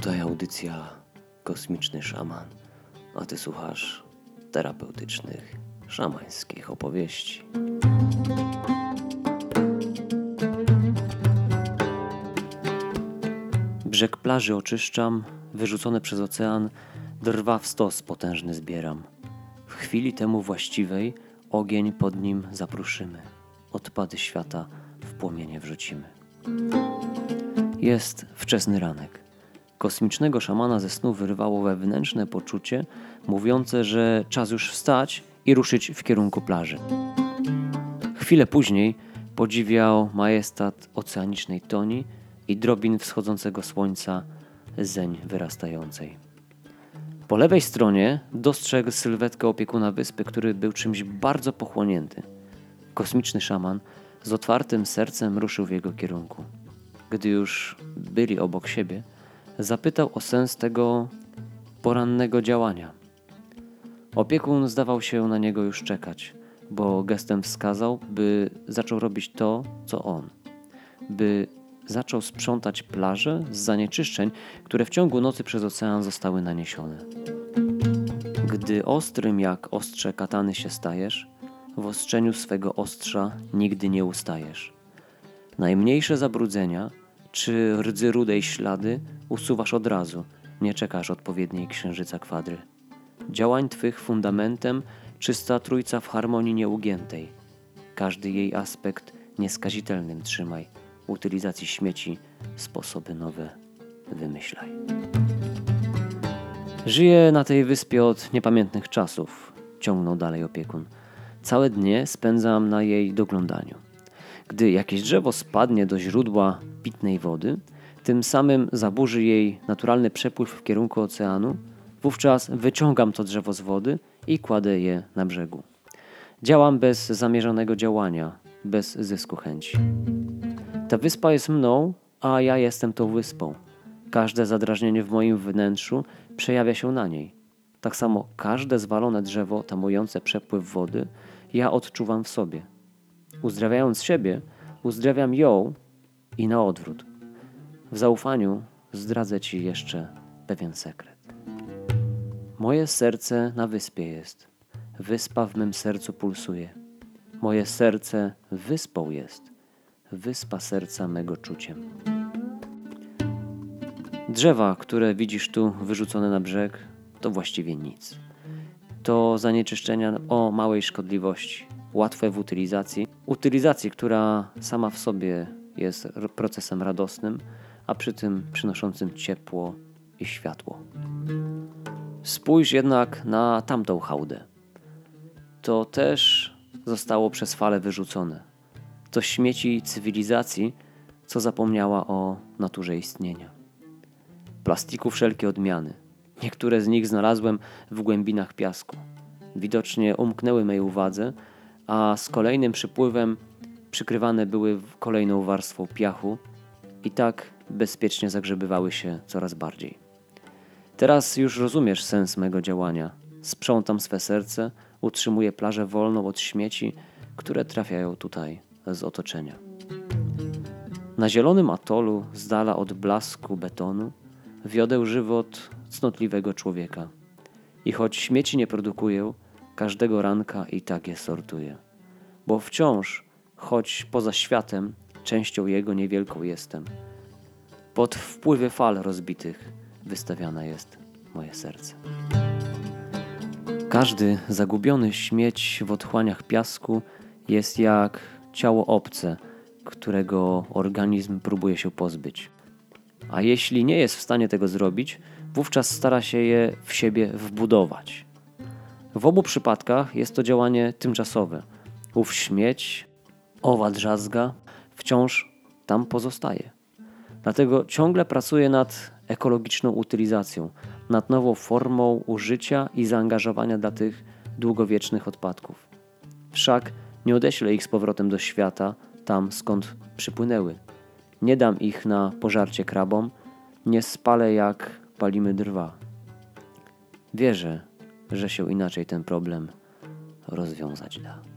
Tutaj audycja Kosmiczny Szaman, a ty słuchasz terapeutycznych, szamańskich opowieści. Brzeg plaży oczyszczam, wyrzucone przez ocean, drwa w stos potężny zbieram. W chwili temu właściwej ogień pod nim zapruszymy, odpady świata w płomienie wrzucimy. Jest wczesny ranek. Kosmicznego szamana ze snu wyrwało wewnętrzne poczucie, mówiące, że czas już wstać i ruszyć w kierunku plaży. Chwilę później podziwiał majestat oceanicznej toni i drobin wschodzącego słońca zeń wyrastającej. Po lewej stronie dostrzegł sylwetkę opiekuna wyspy, który był czymś bardzo pochłonięty. Kosmiczny szaman z otwartym sercem ruszył w jego kierunku. Gdy już byli obok siebie, zapytał o sens tego porannego działania. Opiekun zdawał się na niego już czekać, bo gestem wskazał, by zaczął robić to, co on, by zaczął sprzątać plażę z zanieczyszczeń, które w ciągu nocy przez ocean zostały naniesione. Gdy ostrym jak ostrze katany się stajesz, w ostrzeniu swego ostrza nigdy nie ustajesz. Najmniejsze zabrudzenia czy rdzy rudej ślady usuwasz od razu, nie czekasz odpowiedniej księżyca kwadry. Działań twych fundamentem czysta trójca w harmonii nieugiętej. Każdy jej aspekt nieskazitelnym trzymaj. Utylizacji śmieci sposoby nowe wymyślaj. Żyję na tej wyspie od niepamiętnych czasów, ciągnął dalej opiekun. Całe dnie spędzam na jej doglądaniu. Gdy jakieś drzewo spadnie do źródła pitnej wody, tym samym zaburzy jej naturalny przepływ w kierunku oceanu, wówczas wyciągam to drzewo z wody i kładę je na brzegu. Działam bez zamierzonego działania, bez zysku chęci. Ta wyspa jest mną, a ja jestem tą wyspą. Każde zadrażnienie w moim wnętrzu przejawia się na niej. Tak samo każde zwalone drzewo tamujące przepływ wody ja odczuwam w sobie. Uzdrawiając siebie, uzdrawiam ją i na odwrót. W zaufaniu zdradzę Ci jeszcze pewien sekret. Moje serce na wyspie jest. Wyspa w mym sercu pulsuje. Moje serce wyspą jest. Wyspa serca mego czuciem. Drzewa, które widzisz tu wyrzucone na brzeg, to właściwie nic. To zanieczyszczenia o małej szkodliwości, łatwe w utylizacji. Utylizacji, która sama w sobie jest procesem radosnym, a przy tym przynoszącym ciepło i światło. Spójrz jednak na tamtą hałdę. To też zostało przez fale wyrzucone. To śmieci cywilizacji, co zapomniała o naturze istnienia. Plastiku wszelkie odmiany. Niektóre z nich znalazłem w głębinach piasku. Widocznie umknęły mej uwadze, a z kolejnym przypływem przykrywane były kolejną warstwą piachu i tak bezpiecznie zagrzebywały się coraz bardziej. Teraz już rozumiesz sens mego działania. Sprzątam swe serce, utrzymuję plażę wolną od śmieci, które trafiają tutaj z otoczenia. Na zielonym atolu, z dala od blasku betonu, wiodę żywot cnotliwego człowieka. I choć śmieci nie produkuję, każdego ranka i tak je sortuję. Bo wciąż, choć poza światem, częścią jego niewielką jestem. Pod wpływy fal rozbitych wystawiane jest moje serce. Każdy zagubiony śmieć w otchłaniach piasku jest jak ciało obce, którego organizm próbuje się pozbyć. A jeśli nie jest w stanie tego zrobić, wówczas stara się je w siebie wbudować. W obu przypadkach jest to działanie tymczasowe. Ów śmieć, owa drzazga wciąż tam pozostaje. Dlatego ciągle pracuję nad ekologiczną utylizacją, nad nową formą użycia i zaangażowania dla tych długowiecznych odpadków. Wszak nie odeślę ich z powrotem do świata, tam skąd przypłynęły. Nie dam ich na pożarcie krabom, nie spalę jak palimy drwa. Wierzę, że się inaczej ten problem rozwiązać da.